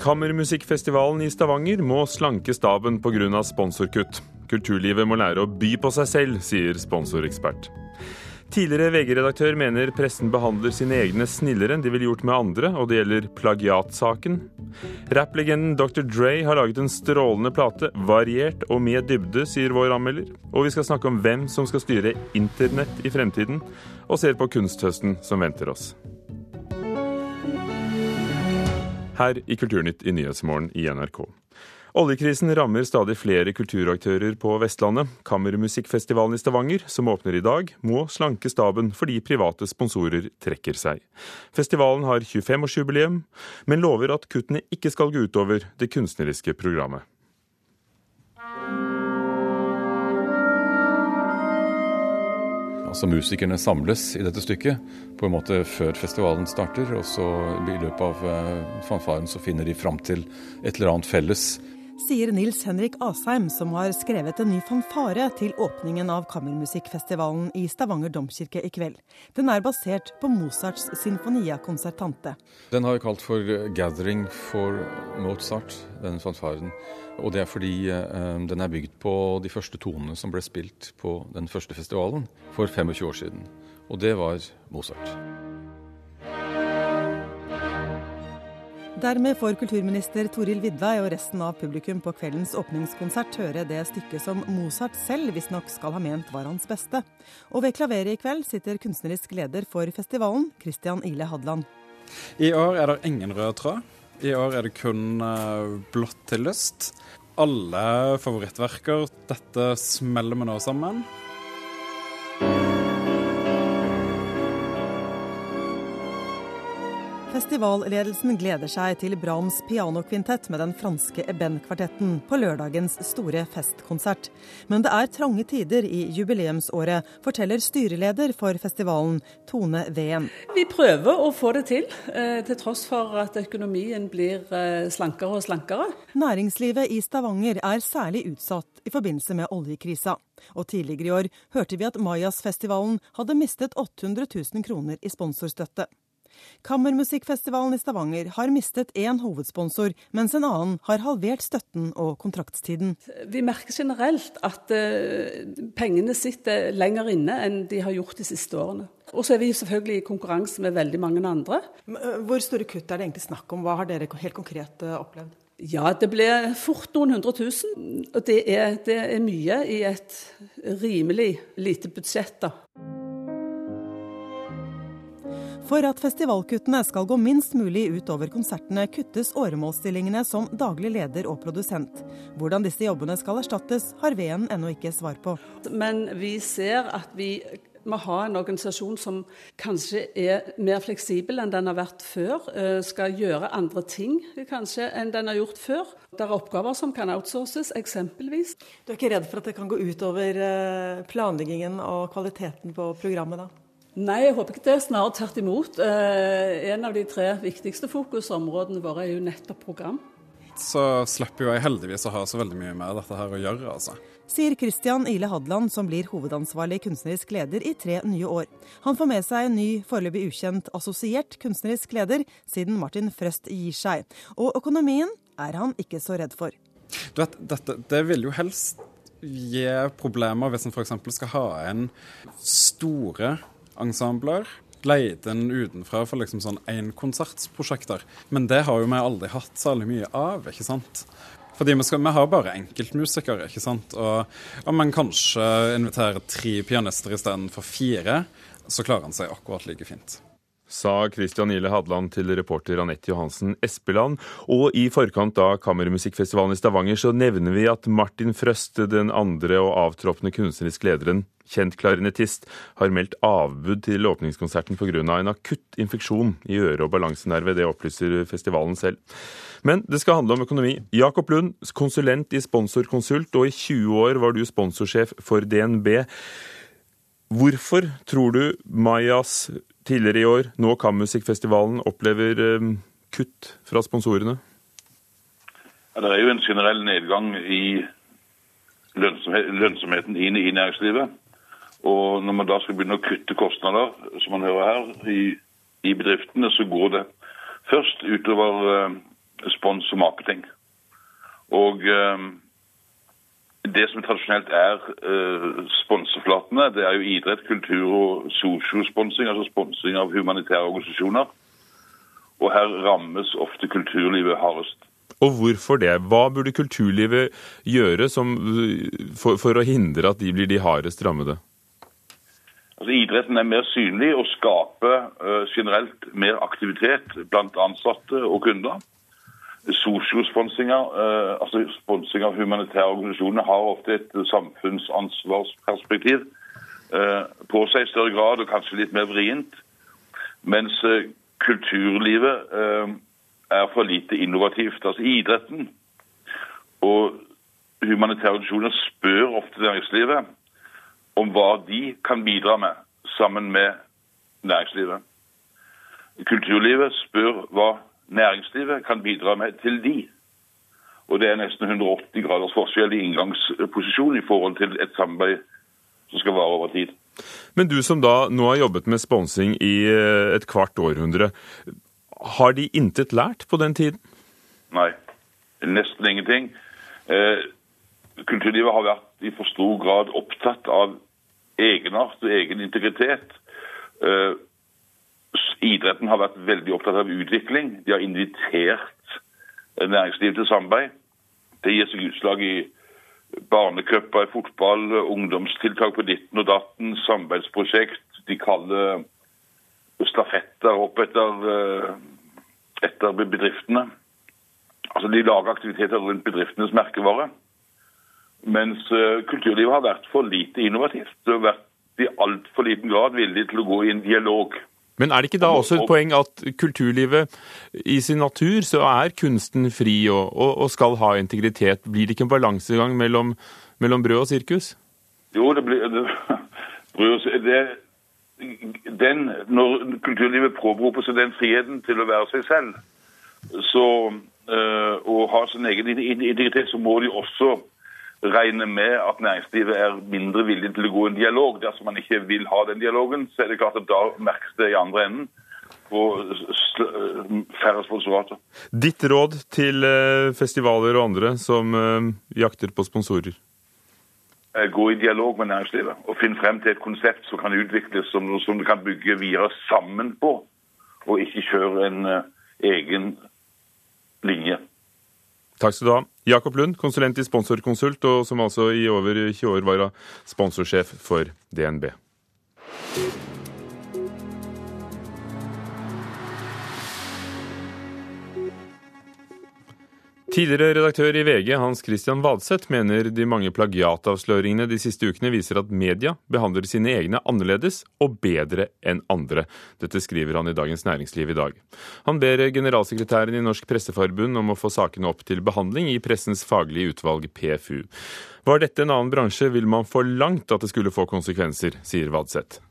Kammermusikkfestivalen i Stavanger må slanke staben pga. sponsorkutt. Kulturlivet må lære å by på seg selv, sier sponsorekspert. Tidligere VG-redaktør mener pressen behandler sine egne snillere enn de ville gjort med andre, og det gjelder plagiatsaken. Rapplegenden Dr. Dre har laget en strålende plate, variert og med dybde, sier vår anmelder. Og vi skal snakke om hvem som skal styre internett i fremtiden, og ser på kunsthøsten som venter oss. Her i Kulturnytt i Nyhetsmorgen i NRK. Oljekrisen rammer stadig flere kulturaktører på Vestlandet. Kammermusikkfestivalen i Stavanger, som åpner i dag, må slanke staben fordi private sponsorer trekker seg. Festivalen har 25-årsjubileum, men lover at kuttene ikke skal gå utover det kunstneriske programmet. Altså Musikerne samles i dette stykket på en måte før festivalen starter. Og så i løpet av eh, fanfaren så finner de fram til et eller annet felles sier Nils Henrik Asheim, som har skrevet en ny fanfare til åpningen av Kammermusikkfestivalen i Stavanger domkirke i kveld. Den er basert på Mozarts Sinfonia Concertante. Den har vi kalt for 'Gathering for Mozart', den fanfaren. Og det er fordi eh, den er bygd på de første tonene som ble spilt på den første festivalen for 25 år siden. Og det var Mozart. Dermed får kulturminister Toril Vidvei og resten av publikum på kveldens åpningskonsert høre det stykket som Mozart selv visstnok skal ha ment var hans beste. Og ved klaveret i kveld sitter kunstnerisk leder for festivalen, Christian Ile Hadland. I år er det ingen rød tråd. I år er det kun eh, blått til lyst. Alle favorittverker. Dette smeller vi nå sammen. Festivalledelsen gleder seg til Brahms pianokvintett med den franske Eben-kvartetten på lørdagens store festkonsert. Men det er trange tider i jubileumsåret, forteller styreleder for festivalen, Tone Ween. Vi prøver å få det til, eh, til tross for at økonomien blir eh, slankere og slankere. Næringslivet i Stavanger er særlig utsatt i forbindelse med oljekrisa. Og tidligere i år hørte vi at Mayas-festivalen hadde mistet 800 000 kroner i sponsorstøtte. Kammermusikkfestivalen i Stavanger har mistet én hovedsponsor, mens en annen har halvert støtten og kontraktstiden. Vi merker generelt at uh, pengene sitter lenger inne enn de har gjort de siste årene. Og så er vi selvfølgelig i konkurranse med veldig mange andre. Eh, hvor store kutt er det egentlig snakk om? Hva har dere helt konkret eh, opplevd? Ja, det ble fort noen hundre tusen. Og det er, det er mye i et rimelig lite budsjett, da. For at festivalkuttene skal gå minst mulig ut over konsertene, kuttes åremålsstillingene som daglig leder og produsent. Hvordan disse jobbene skal erstattes, har Veen ennå ikke svar på. Men vi ser at vi må ha en organisasjon som kanskje er mer fleksibel enn den har vært før. Eh, skal gjøre andre ting kanskje enn den har gjort før. Det er oppgaver som kan outsources, eksempelvis. Du er ikke redd for at det kan gå utover eh, planleggingen og kvaliteten på programmet da? Nei, jeg håper ikke det. Snarere tvert imot. Eh, en av de tre viktigste fokusområdene våre er jo nettopp program. Så slipper jo jeg heldigvis å ha så veldig mye med dette her å gjøre, altså. Sier Christian Ile Hadland, som blir hovedansvarlig kunstnerisk leder i tre nye år. Han får med seg en ny, foreløpig ukjent assosiert kunstnerisk leder, siden Martin Frøst gir seg. Og økonomien er han ikke så redd for. Du vet, dette, det vil jo helst gi problemer hvis en f.eks. skal ha en store ensembler. Leid inn utenfra for liksom sånn énkonsertsprosjekter. Men det har jo vi aldri hatt særlig mye av, ikke sant. Fordi vi, skal, vi har bare enkeltmusikere, ikke sant. Og om man kanskje inviterer tre pianister istedenfor fire, så klarer han seg akkurat like fint sa Christian Ile Hadland til reporter Anette Johansen Espeland. Og i forkant av Kammermusikkfestivalen i Stavanger så nevner vi at Martin Frøst, den andre og avtroppende kunstneriske lederen, kjent klarinettist, har meldt avbud til åpningskonserten pga. en akutt infeksjon i øre- og balansenerve. Det opplyser festivalen selv. Men det skal handle om økonomi. Jakob Lund, konsulent i Sponsorkonsult, og i 20 år var du sponsorsjef for DNB. Hvorfor tror du Mayas tidligere i år, nå Kammusikkfestivalen, opplever eh, kutt fra sponsorene? Ja, det er jo en generell nedgang i lønnsomheten inn i næringslivet. Og når man da skal begynne å kutte kostnader, som man hører her, i, i bedriftene, så går det først utover eh, spons og marketing. Og eh, det som tradisjonelt er eh, sponseflatene, det er jo idrett, kultur og sosiosponsing, altså sponsing av humanitære organisasjoner. Og her rammes ofte kulturlivet hardest. Og hvorfor det? Hva burde kulturlivet gjøre som, for, for, å hindre at de blir de hardest rammede? Altså, idretten er mer synlig og skaper uh, generelt mer aktivitet blant ansatte og kunder. Sosiosponsinger, uh, altså sponsing av humanitære organisasjoner, har ofte et samfunnsansvarsperspektiv uh, på seg i større grad og kanskje litt mer vrient. Mens kulturlivet er for lite innovativt. Altså Idretten og humanitære organisasjoner spør ofte næringslivet om hva de kan bidra med sammen med næringslivet. Kulturlivet spør hva næringslivet kan bidra med til de. Og det er nesten 180 graders forskjell i inngangsposisjon i forhold til et samarbeid som skal vare over tid. Men du som da nå har jobbet med sponsing i eh, et kvart århundre, har de intet lært på den tiden? Nei, nesten ingenting. Eh, kulturlivet har vært i for stor grad opptatt av egenart og egen integritet. Eh, idretten har vært veldig opptatt av utvikling. De har invitert næringslivet til samarbeid. Det gir seg utslag i barnecuper i fotball, ungdomstiltak på ditten og datten, samarbeidsprosjekt. De kaller stafetter opp etter, eh, etter bedriftene. Altså De lager aktiviteter rundt bedriftenes merkevare. Mens eh, kulturlivet har vært for lite innovativt. Det har vært i altfor liten grad villig til å gå i en dialog. Men er det ikke da også et poeng at kulturlivet i sin natur så er kunsten fri og, og, og skal ha integritet? Blir det ikke en balansegang mellom, mellom brød og sirkus? Jo, det blir det, brød det, den, Når kulturlivet påberoper seg den friheten til å være seg selv, så, øh, og ha sin egen integritet, så må de også regne med at næringslivet er mindre villig til å gå i en dialog. Dersom man ikke vil ha den dialogen, så er det klart at da merkes det i andre enden og færre sponsorater. Ditt råd til øh, festivaler og andre som øh, jakter på sponsorer? Eh, gå i dialog med næringslivet og finne frem til et konsept som kan utvikles, som, som du kan bygge videre sammen på, og ikke kjøre en egen linje. Takk skal du ha. Jakob Lund, konsulent i Sponsorkonsult, og som altså i over 20 år var sponsorsjef for DNB. Tidligere redaktør i VG Hans Christian Vadseth mener de mange plagiatavsløringene de siste ukene viser at media behandler sine egne annerledes og bedre enn andre. Dette skriver han i Dagens Næringsliv i dag. Han ber generalsekretæren i Norsk Presseforbund om å få sakene opp til behandling i pressens faglige utvalg PFU. Var dette en annen bransje, vil man forlangt at det skulle få konsekvenser, sier Vadseth.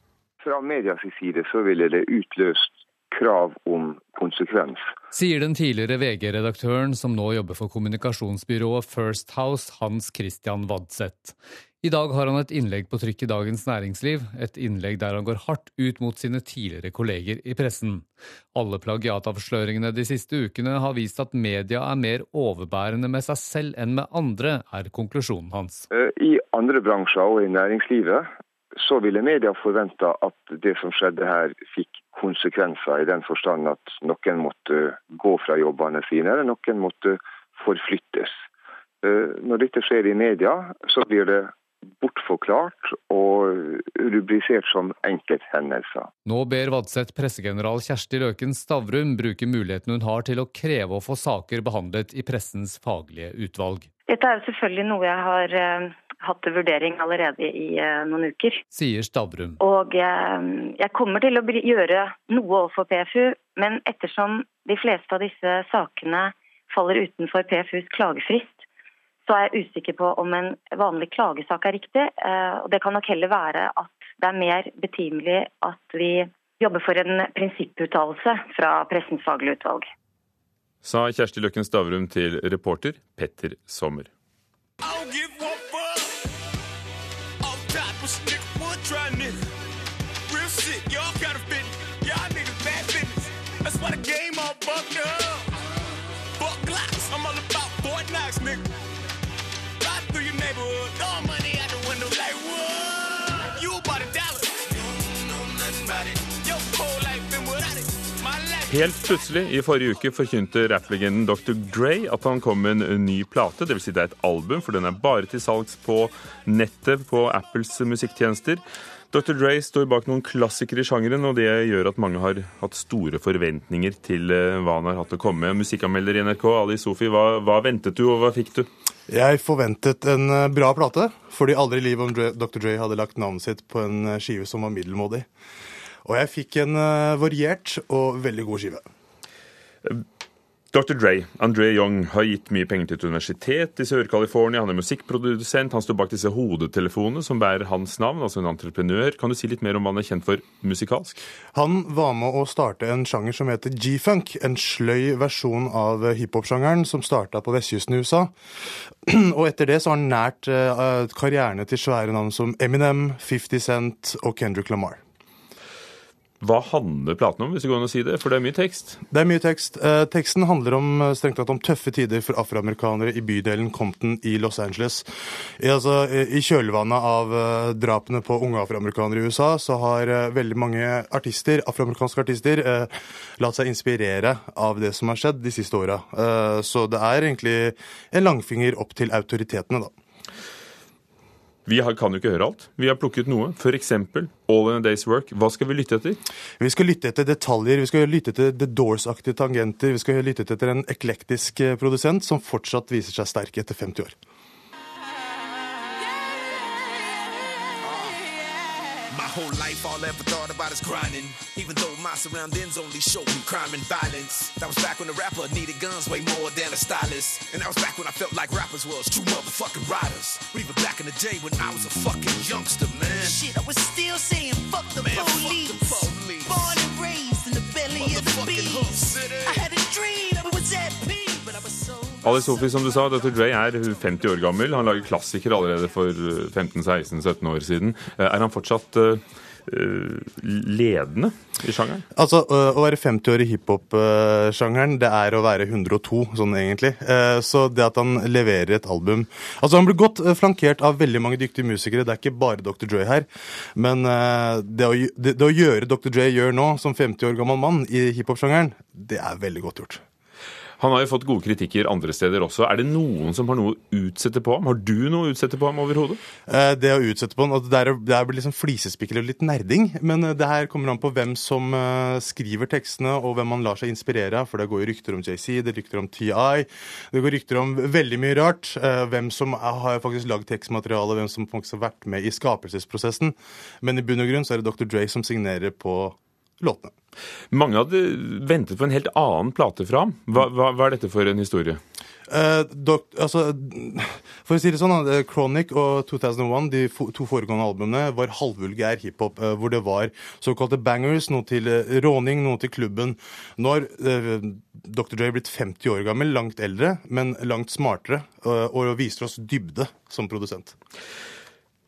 Fra medias side så ville det utløst krav om konsekvens. Sier den tidligere VG-redaktøren som nå jobber for kommunikasjonsbyrået First House, Hans Christian Wadseth. I dag har han et innlegg på trykk i Dagens Næringsliv, et innlegg der han går hardt ut mot sine tidligere kolleger i pressen. Alle plagiatavsløringene de siste ukene har vist at media er mer overbærende med seg selv enn med andre, er konklusjonen hans. Eh, I andre bransjer og i næringslivet så ville media forventa at det som skjedde her, fikk konsekvenser, i den forstand at noen måtte gå fra jobbene sine, eller noen måtte forflyttes. Eh, når dette skjer i media, så blir det bortforklart og rubrisert som enkelthendelser. Nå ber Vadseth pressegeneral Kjersti Løken Stavrum bruke muligheten hun har til å kreve å få saker behandlet i pressens faglige utvalg. Dette er selvfølgelig noe jeg har eh, hatt til vurdering allerede i eh, noen uker. Sier Stavrum. Og eh, jeg kommer til å gjøre noe overfor PFU, men ettersom de fleste av disse sakene faller utenfor PFUs klagefrist, så er jeg usikker på om en vanlig klagesak er riktig. Og det kan nok heller være at det er mer betimelig at vi jobber for en prinsipputtalelse fra Pressens faglige utvalg sa Kjersti Løkken Stavrum til reporter Petter Sommer. was nigga would try nigga. Real shit, y'all got a fit. Y'all niggas bad business. That's why the game all fucked up. Fuck Glocks, I'm all about Fort Knox, nigga. Ride through your neighborhood, all Helt plutselig i forrige uke forkynte rapplegenden Dr. Dre at han kom med en ny plate. Dvs. Si det er et album, for den er bare til salgs på nettet på Apples musikktjenester. Dr. Dre står bak noen klassikere i sjangeren, og det gjør at mange har hatt store forventninger til eh, hva han har hatt å komme med. Musikkanmelder i NRK, Ali Sofi, hva, hva ventet du, og hva fikk du? Jeg forventet en eh, bra plate, fordi aldri i livet om Dr. Dre hadde lagt navnet sitt på en eh, skive som var middelmådig. Og jeg fikk en variert og veldig god skive. Dr. Dre, André Young, har gitt mye penger til et universitet i Sør-California. Han er musikkprodusent. Han står bak disse hodetelefonene som bærer hans navn, altså en entreprenør. Kan du si litt mer om hva han er kjent for musikalsk? Han var med å starte en sjanger som heter G-funk. En sløy versjon av hiphop-sjangeren som starta på vestkysten i USA. Og etter det så har han nært uh, karrierene til svære navn som Eminem, 50 Cent og Kendrick Lamar. Hva handler platen om, hvis det går an å si det? For det er mye tekst? Det er mye tekst. Eh, teksten handler om, eh, strengt tatt om tøffe tider for afroamerikanere i bydelen Compton i Los Angeles. I, altså, I kjølvannet av eh, drapene på unge afroamerikanere i USA, så har eh, veldig mange artister, afroamerikanske artister uh, latt seg inspirere av det som har skjedd de siste åra. så det er egentlig en langfinger opp til autoritetene, da. Vi kan jo ikke høre alt. Vi har plukket noe. F.eks. All in a Day's Work. Hva skal vi lytte etter? Vi skal lytte etter detaljer. Vi skal lytte etter The Doors-aktige tangenter. Vi skal lytte etter en eklektisk eh, produsent som fortsatt viser seg sterk etter 50 år. Whole life, all I ever thought about is grinding. Even though my surroundings only show me crime and violence. That was back when the rapper needed guns way more than a stylist. And that was back when I felt like rappers was true motherfucking riders. But even back in the day when I was a fucking youngster, man. Shit, I was still saying fuck the, man, police. Fuck the police. Born and raised in the belly of the beast. I had a dream, it was at peace. Ali Sofi, som du sa, Dr. Dre er 50 år gammel. Han lager klassikere allerede for 15-16-17 år siden. Eh, er han fortsatt uh, ledende i sjangeren? Altså, Å være 50 år i hiphop-sjangeren, det er å være 102, sånn egentlig. Så det at han leverer et album Altså, han blir godt flankert av veldig mange dyktige musikere. Det er ikke bare Dr. Dre her. Men det å, det, det å gjøre Dr. Dre gjør nå, som 50 år gammel mann i hiphop-sjangeren, det er veldig godt gjort. Han har jo fått gode kritikker andre steder også. Er det noen som har noe å utsette på ham? Har du noe å utsette på ham overhodet? Eh, det å utsette på ham, det er, det er liksom flisespikkel og litt nerding. Men eh, det her kommer an på hvem som uh, skriver tekstene, og hvem man lar seg inspirere av. For det går jo rykter om JC, det rykter om TI, det går rykter om veldig mye rart. Hvem som har faktisk lagd tekstmateriale, hvem som faktisk har vært med i skapelsesprosessen. Men i bunn og grunn så er det Dr. Dre som signerer på låtene. Mange hadde ventet på en helt annen plate fra ham. Hva, hva, hva er dette for en historie? Eh, dok, altså, for å si det sånn, uh, Chronic og 2001, de to foregående albumene, var halvvulgær hiphop. Uh, hvor det var såkalte bangers, noe til uh, råning, noe til klubben. Nå har Dr. Dre blitt 50 år gammel, langt eldre, men langt smartere, og viser oss dybde som produsent.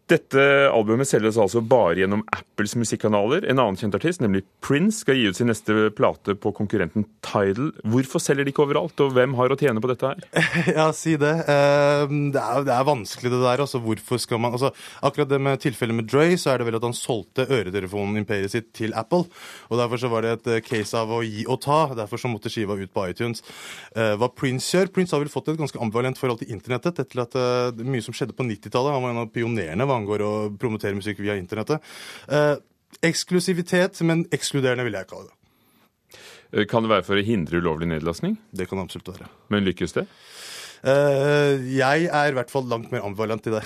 Dette albumet selges altså bare gjennom Apples musikkanaler. En annen kjent artist, nemlig Prince, skal gi ut sin neste plate på konkurrenten Tidal. Hvorfor selger de ikke overalt, og hvem har å tjene på dette her? Ja, si det. Ehm, det er, det er vanskelig det der. Altså, hvorfor skal man altså, Akkurat det med tilfellet med Dre, så er det vel at han solgte øretelefonen-imperiet sitt til Apple. Og derfor så var det et eh, case av å gi og ta. Derfor så måtte skiva ut på iTunes. Eh, hva Prince gjør Prince har vel fått et ganske ambivalent forhold til internettet etter at uh, mye som skjedde på 90-tallet. Han var en av pionerene hva angår å promotere musikk via internettet. Eh, eksklusivitet, men ekskluderende vil jeg kalle det. Eh, kan det være for å hindre ulovlig nedlastning? Det kan det absolutt være. Men lykkes det? Uh, jeg er i hvert fall langt mer ambivalent i det.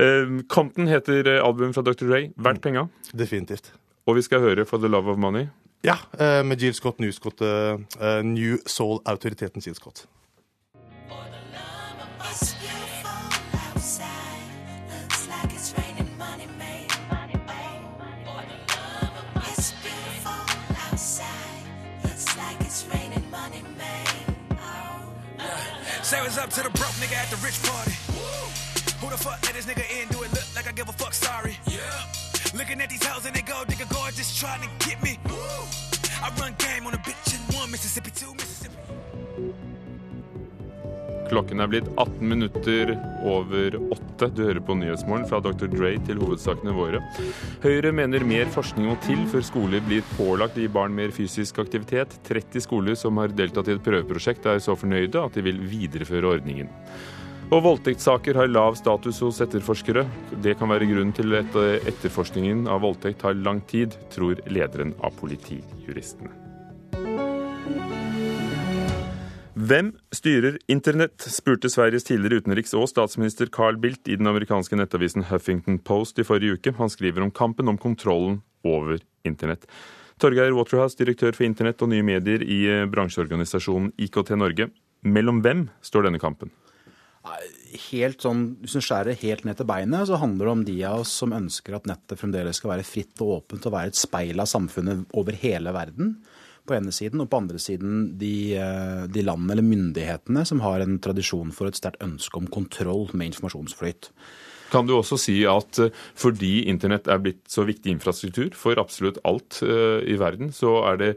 uh, Compton heter albumet fra Dr. Ray. Verdt penga? Definitivt. Og vi skal høre For the Love of Money? Ja, uh, med Jill Scott, New, Scott, New Soul-autoriteten Jill Scott. Up to the broke nigga at the rich party. Who the fuck let this nigga in? Do it look like I give a fuck? Sorry. Yeah. Looking at these hoes and they go, nigga, gorgeous, trying to get me. I run game on a bitch in one, Mississippi two, Mississippi. Klokken er blitt 18 minutter over åtte. Du hører på Nyhetsmorgen fra Dr. Dre til hovedsakene våre. Høyre mener mer forskning må til før skoler blir pålagt å gi barn mer fysisk aktivitet. 30 skoler som har deltatt i et prøveprosjekt er så fornøyde at de vil videreføre ordningen. Og voldtektssaker har lav status hos etterforskere. Det kan være grunnen til at etterforskningen av voldtekt tar lang tid, tror lederen av Politijuristene. Hvem styrer internett, spurte Sveriges tidligere utenriks- og statsminister Carl Bildt i den amerikanske nettavisen Huffington Post i forrige uke. Han skriver om kampen om kontrollen over internett. Torgeir Waterhouse, direktør for internett og nye medier i eh, bransjeorganisasjonen IKT Norge. Mellom hvem står denne kampen? Helt sånn, Hvis du skjærer helt ned til beinet, så handler det om de av oss som ønsker at nettet fremdeles skal være fritt og åpent og være et speil av samfunnet over hele verden på ene siden, og på andre siden de, eh, de landene eller myndighetene som har en tradisjon for et sterkt ønske om kontroll med informasjonsflyt. Kan du også si at eh, fordi internett er blitt så viktig infrastruktur for absolutt alt eh, i verden, så er det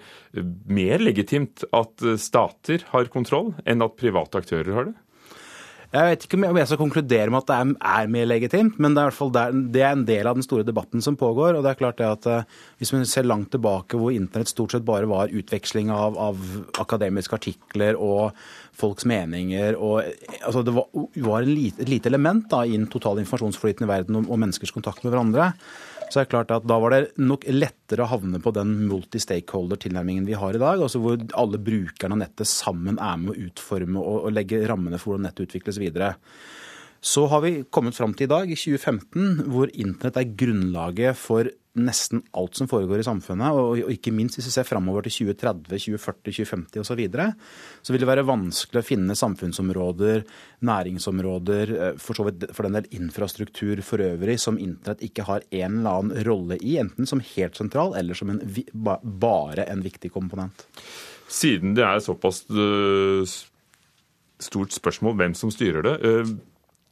mer legitimt at stater har kontroll enn at private aktører har det? Jeg vet ikke om jeg skal konkludere med at det er, er mer legitimt, men det er, der, det er en del av den store debatten som pågår. og det er klart det at eh, Hvis vi ser langt tilbake hvor internett stort sett bare var utveksling av, av akademiske artikler og folks meninger og, altså Det var, var lite, et lite element da, i den totale informasjonsflyten i verden og, og menneskers kontakt med hverandre så er det klart at da var det nok lettere å havne på den multi-stakeholder-tilnærmingen vi har i dag, altså hvor alle brukerne av nettet sammen er med å utforme og, og legge rammene for hvordan nettet utvikles videre. Så har vi kommet fram til i dag, i 2015, hvor internett er grunnlaget for nesten alt som foregår i samfunnet. Og ikke minst hvis vi ser framover til 2030, 2040, 2050 osv. Så, videre, så vil det være vanskelig å finne samfunnsområder, næringsområder, eh, for, så vidt, for den del infrastruktur for øvrig, som internett ikke har en eller annen rolle i. Enten som helt sentral eller som en, bare en viktig komponent. Siden det er såpass eh, stort spørsmål hvem som styrer det, eh,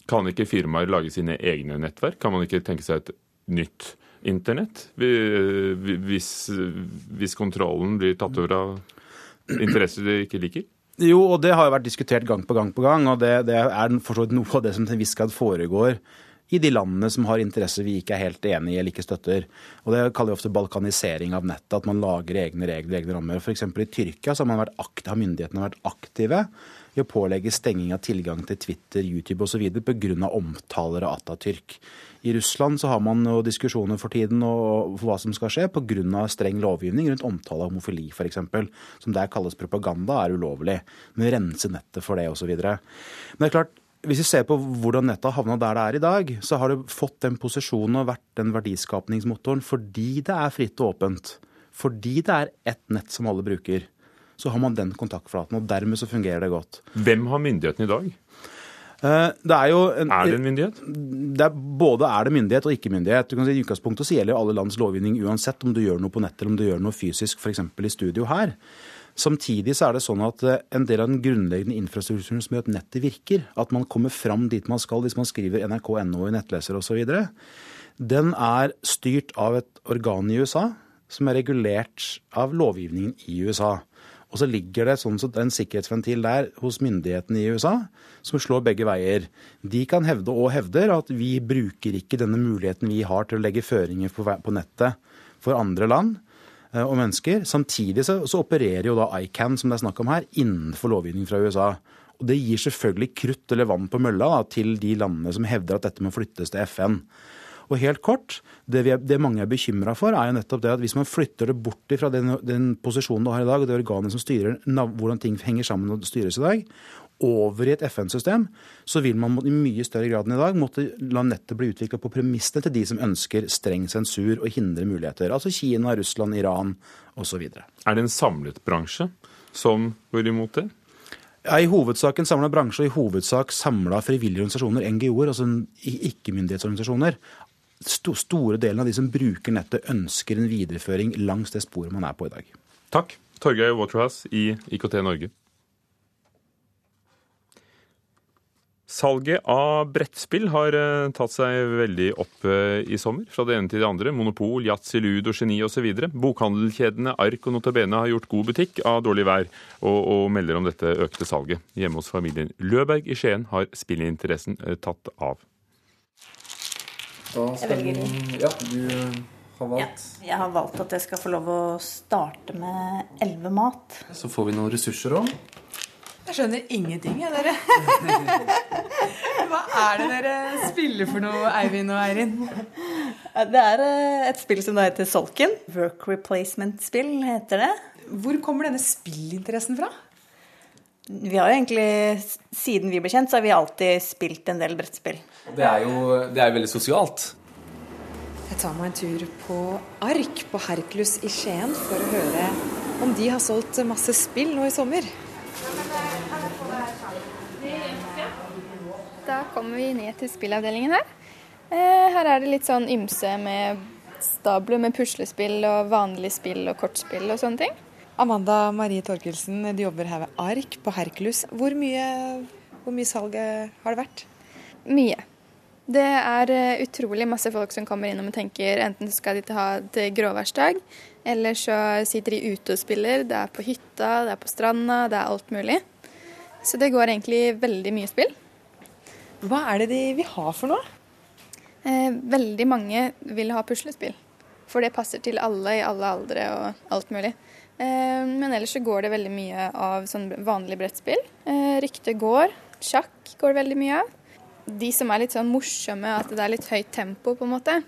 kan ikke firmaer lage sine egne nettverk? Kan man ikke tenke seg et nytt internett? Hvis, hvis kontrollen blir tatt over av interesser de ikke liker? Jo, og det har jo vært diskutert gang på gang på gang. Og det, det er for så vidt noe av det som til en viss grad foregår i de landene som har interesser vi ikke er helt enig i eller ikke støtter. Og Det kaller vi ofte balkanisering av nettet, at man lager egne regler egne rammer. F.eks. i Tyrkia så har, vært aktive, har myndighetene vært aktive i å pålegge stenging av tilgang til Twitter, YouTube osv. pga. omtaler av Atatürk. I Russland så har man jo diskusjoner for tiden og for hva som skal skje pga. streng lovgivning rundt omtale av homofili f.eks. Som der kalles propaganda, er ulovlig. Men rense nettet for det osv. Men det er klart, hvis vi ser på hvordan nettet har havna der det er i dag, så har det fått den posisjonen og vært den verdiskapningsmotoren fordi det er fritt og åpent. Fordi det er ett nett som alle bruker så har man den kontaktflaten. og Dermed så fungerer det godt. Hvem har myndigheten i dag? Eh, det er, en, er det en myndighet? Det er, både er det myndighet og ikke-myndighet. Du kan si I utgangspunktet så gjelder jo alle lands lovgivning uansett om du gjør noe på nett eller om du gjør noe fysisk, f.eks. i studio her. Samtidig så er det sånn at eh, en del av den grunnleggende infrastrukturen som gjør at nettet virker, at man kommer fram dit man skal hvis man skriver nrk.no i nettleser osv., den er styrt av et organ i USA som er regulert av lovgivningen i USA. Og så ligger det sånn en sikkerhetsventil der hos myndighetene i USA som slår begge veier. De kan hevde og hevder at vi bruker ikke denne muligheten vi har til å legge føringer på, på nettet for andre land eh, og mennesker. Samtidig så, så, opererer jo da ICAN, som det er snakk om her, innenfor lovgivning fra USA. Og Det gir selvfølgelig krutt eller vann på mølla da, til de landene som hevder at dette må flyttes til FN. Og helt kort, det, er, det mange er bekymra for, er jo nettopp det at hvis man flytter det bort fra den, den posisjonen du har i dag, og det organet som styrer hvordan ting henger sammen og styres i dag, over i et FN-system, så vil man i mye større grad enn i dag måtte la nettet bli utvikla på premissene til de som ønsker streng sensur og hindre muligheter. Altså Kina, Russland, Iran osv. Er det en samlet bransje som går imot det? Ja, I hovedsak en samla bransje og i hovedsak samla frivillige organisasjoner, NGO-er, altså ikke-myndighetsorganisasjoner st store delen av de som bruker nettet, ønsker en videreføring langs det sporet man er på i dag. Takk. Torgeir Waterhouse i IKT Norge. Salget av brettspill har eh, tatt seg veldig opp eh, i sommer. Fra det ene til det andre. Monopol, yatzy, ludo, geni osv. Bokhandelkjedene Ark og Notabene har gjort god butikk av dårlig vær, og, og, melder om dette økte salget. Hjemme hos familien Løberg i Skien har spillinteressen eh, tatt av. Da skal vi Ja, du har valgt? Ja, jeg har valgt at jeg skal få lov å starte med elleve mat. Så får vi noen ressurser òg. Jeg skjønner ingenting, jeg, dere. Hva er det dere spiller for noe, Eivind og Eirin? Det er eh, et spill som da heter Solken. Work replacement-spill heter det. Hvor kommer denne spillinteressen fra? Vi har jo egentlig, Siden vi ble kjent, så har vi alltid spilt en del brettspill. Det er jo det er veldig sosialt. Jeg tar meg en tur på Ark på Herklus i Skien for å høre om de har solgt masse spill nå i sommer. Da kommer vi ned til spillavdelingen her. Eh, her er det litt sånn ymse med stabler med puslespill og vanlige spill og kortspill og sånne ting. Amanda Marie Torkelsen, du jobber her ved Ark på Herkulus. Hvor mye, hvor mye salg har det vært? Mye. Det er eh, utrolig masse folk som kommer innom og tenker enten skal de ha et gråværsdag, eller så sitter de ute og spiller. Det er på hytta, det er på stranda, det er alt mulig. Så det går egentlig veldig mye spill. Hva er det de vil ha for noe? Eh, veldig mange vil ha puslespill. For det passer til alle i alle aldre og alt mulig. Eh, men ellers så går det veldig mye av sånn vanlig brettspill. Eh, rykte går. Sjakk går det veldig mye av. De som er litt sånn morsomme, at det er litt høyt tempo, på en måte.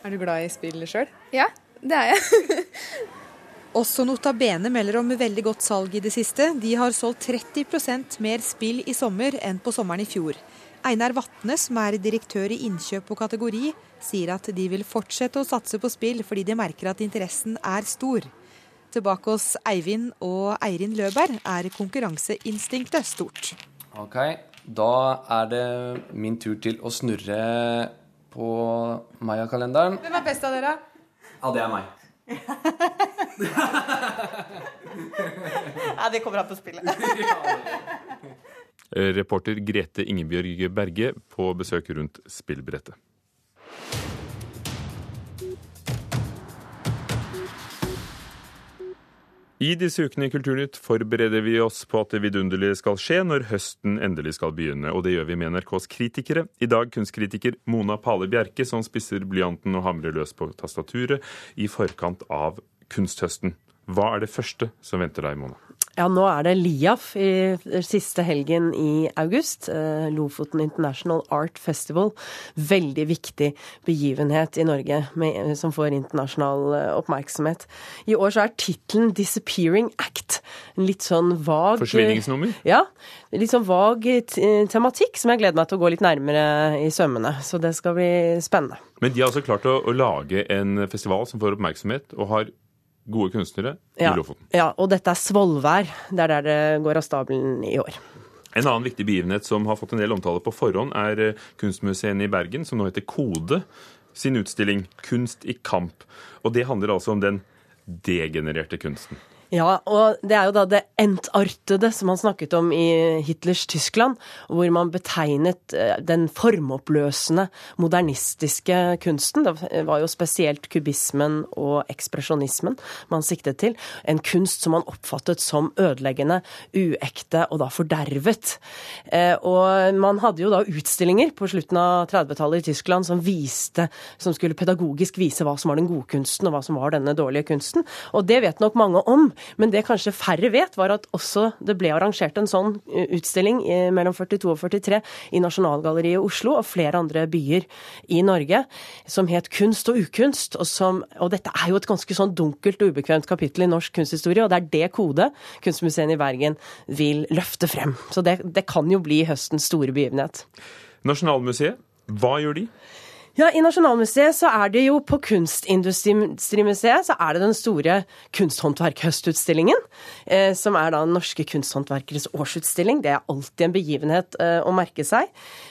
Er du glad i spill sjøl? Ja, det er jeg. Også Notabene melder om veldig godt salg i det siste. De har solgt 30% mer spill i sommer enn på sommeren i fjor. Einar Vatne, som er direktør i innkjøp og kategori, sier at de vil fortsette å satse på spill fordi de merker at interessen er stor. Tilbake hos Eivind og Eirin Løberg er konkurranseinstinktet stort. Ok, da er det min tur til å snurre på Maya-kalenderen. Hvem er best av dere? Ja, det er meg. ja, det kommer an på spillet. Eh, reporter Grete Ingebjørg Berge på besøk rundt spillbrettet. I disse ukene i Kulturnytt forbereder vi oss på at det vidunderlige skal skje når høsten endelig skal begynne, og det gjør vi med NRKs kritikere. I dag kunstkritiker Mona Pale Bjerke, som spisser blyanten og hamrer løs på tastaturet i forkant av kunsthøsten. Hva er det første som venter deg, Mona? Ja, nå er det LIAF i siste helgen i august. Eh, Lofoten International Art Festival. Veldig viktig begivenhet i Norge med, som får internasjonal eh, oppmerksomhet. I år så er tittelen 'Disappearing Act'. En litt sånn vag Forsvinningsnummer? Ja. Litt sånn vag tematikk som jeg gleder meg til å gå litt nærmere i sømmene. Så det skal bli spennende. Men de har altså klart å, å lage en festival som får oppmerksomhet, og har gode kunstnere ja, i Lofoten. Ja, og dette er Svolvær. Det er der det går av stabelen i år. En annen viktig begivenhet som har fått en del omtale på forhånd, er Kunstmuseet i Bergen, som nå heter Kode, sin utstilling 'Kunst i kamp'. Og det handler altså om den degenererte kunsten. Ja, og det er jo da det entartede som han snakket om i Hitlers Tyskland, hvor man betegnet eh, den formoppløsende, modernistiske kunsten. Det var jo spesielt kubismen og ekspresjonismen man siktet til. En kunst som man oppfattet som ødeleggende, uekte og da fordervet. Eh, og man hadde jo da utstillinger på slutten av 30-tallet i Tyskland som viste, som skulle pedagogisk vise hva som var den gode kunsten og hva som var denne dårlige kunsten. Og det vet nok mange om. Men det kanskje færre vet, var at også det ble arrangert en sånn eh, utstilling mellom 42 og 43 i Nasjonalgalleriet i Oslo og flere andre byer i Norge, som het Kunst og ukunst. Og, som, og dette er jo et ganske sånn dunkelt og ubekvemt kapittel i norsk kunsthistorie, og det er det kode Kunstmuseet i Bergen vil løfte frem. Så det, det kan jo bli høstens store begivenhet. Nasjonalmuseet, hva gjør de? Ja, I Nasjonalmuseet så er det jo på Kunstindustrimuseet så er det den store kunsthåndverkhøstutstillingen. Eh, som er da norske kunsthåndverkeres årsutstilling. Det er alltid en begivenhet eh, å merke seg.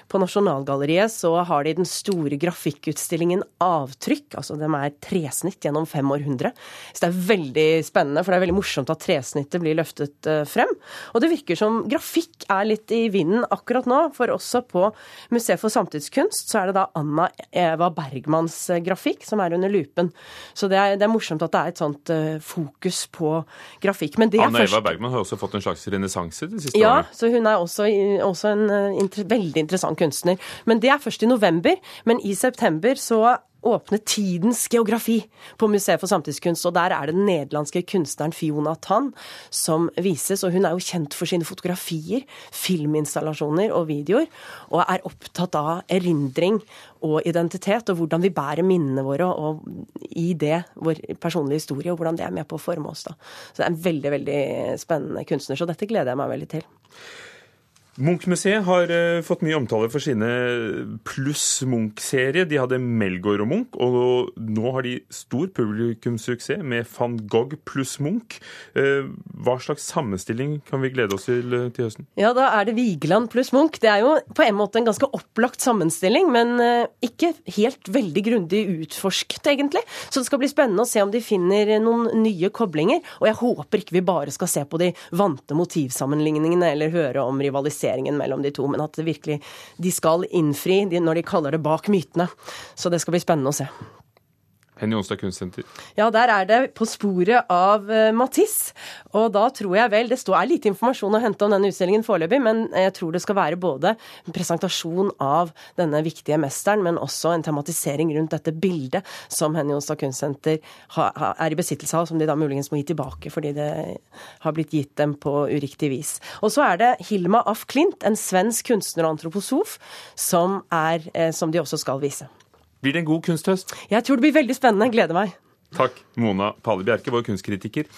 På Nasjonalgalleriet så har de den store grafikkutstillingen Avtrykk. Altså de er tresnitt gjennom fem århundre. Så det er veldig spennende, for det er veldig morsomt at tresnittet blir løftet eh, frem. Og det virker som grafikk er litt i vinden akkurat nå, for også på Museet for samtidskunst så er det da Anna Eva Bergmanns eh, grafikk som er under lupen. Så det er, det er morsomt at det er et sånt uh, fokus på grafikk. Men det Anna Eva Bergman har også fått en slags renessanse de siste ja, årene? Ja, så hun er også, også en uh, inter, veldig interessant kunstner. Men det er først i november. Men i september så åpne Tidens geografi på Museet for samtidskunst. Og der er det den nederlandske kunstneren Fiona Tan som vises. Og hun er jo kjent for sine fotografier, filminstallasjoner og videoer. Og er opptatt av erindring og identitet, og hvordan vi bærer minnene våre og i det vår personlige historie, og hvordan det er med på å forme oss. da. Så det er en veldig, veldig spennende kunstner. Så dette gleder jeg meg veldig til. Munch-museet har uh, fått mye omtale for sine Pluss Munch-serie. De hadde Melgaard og Munch, og nå har de stor publikumssuksess med van Gogh pluss Munch. Uh, hva slags sammenstilling kan vi glede oss til uh, til høsten? Ja, da er det Vigeland pluss Munch. Det er jo på en måte en ganske opplagt sammenstilling, men ikke helt veldig grundig utforsket, egentlig. Så det skal bli spennende å se om de finner noen nye koblinger. Og jeg håper ikke vi bare skal se på de vante motivsammenligningene eller høre om rivalisering rivaliseringen mellom de to, men at virkelig de skal innfri når de kaller det bak mytene. Så det skal bli spennende å se. Henny Onsdag Kunstsenter. Ja, der er det På sporet av uh, Matisse. Og da tror jeg vel Det er lite informasjon å hente om denne utstillingen foreløpig, men jeg tror det skal være både en presentasjon av denne viktige mesteren, men også en tematisering rundt dette bildet som Henny Onsdag Kunstsenter er i besittelse av, som de da muligens må gi tilbake fordi det har blitt gitt dem på uriktig vis. Og så er det Hilma af Klint, en svensk kunstner og antroposof, som, er, eh, som de også skal vise. Blir det en god kunsthøst? Jeg tror det blir veldig spennende. Gleder meg. Takk, Mona Pale Bjerke, vår kunstkritiker.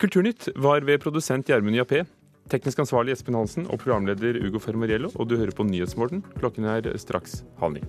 Kulturnytt var ved produsent Gjermund Jappé. Teknisk ansvarlig Espen Hansen og programleder Ugo Fermariello. Og du hører på Nyhetsmorgen. Klokken er straks halv ni.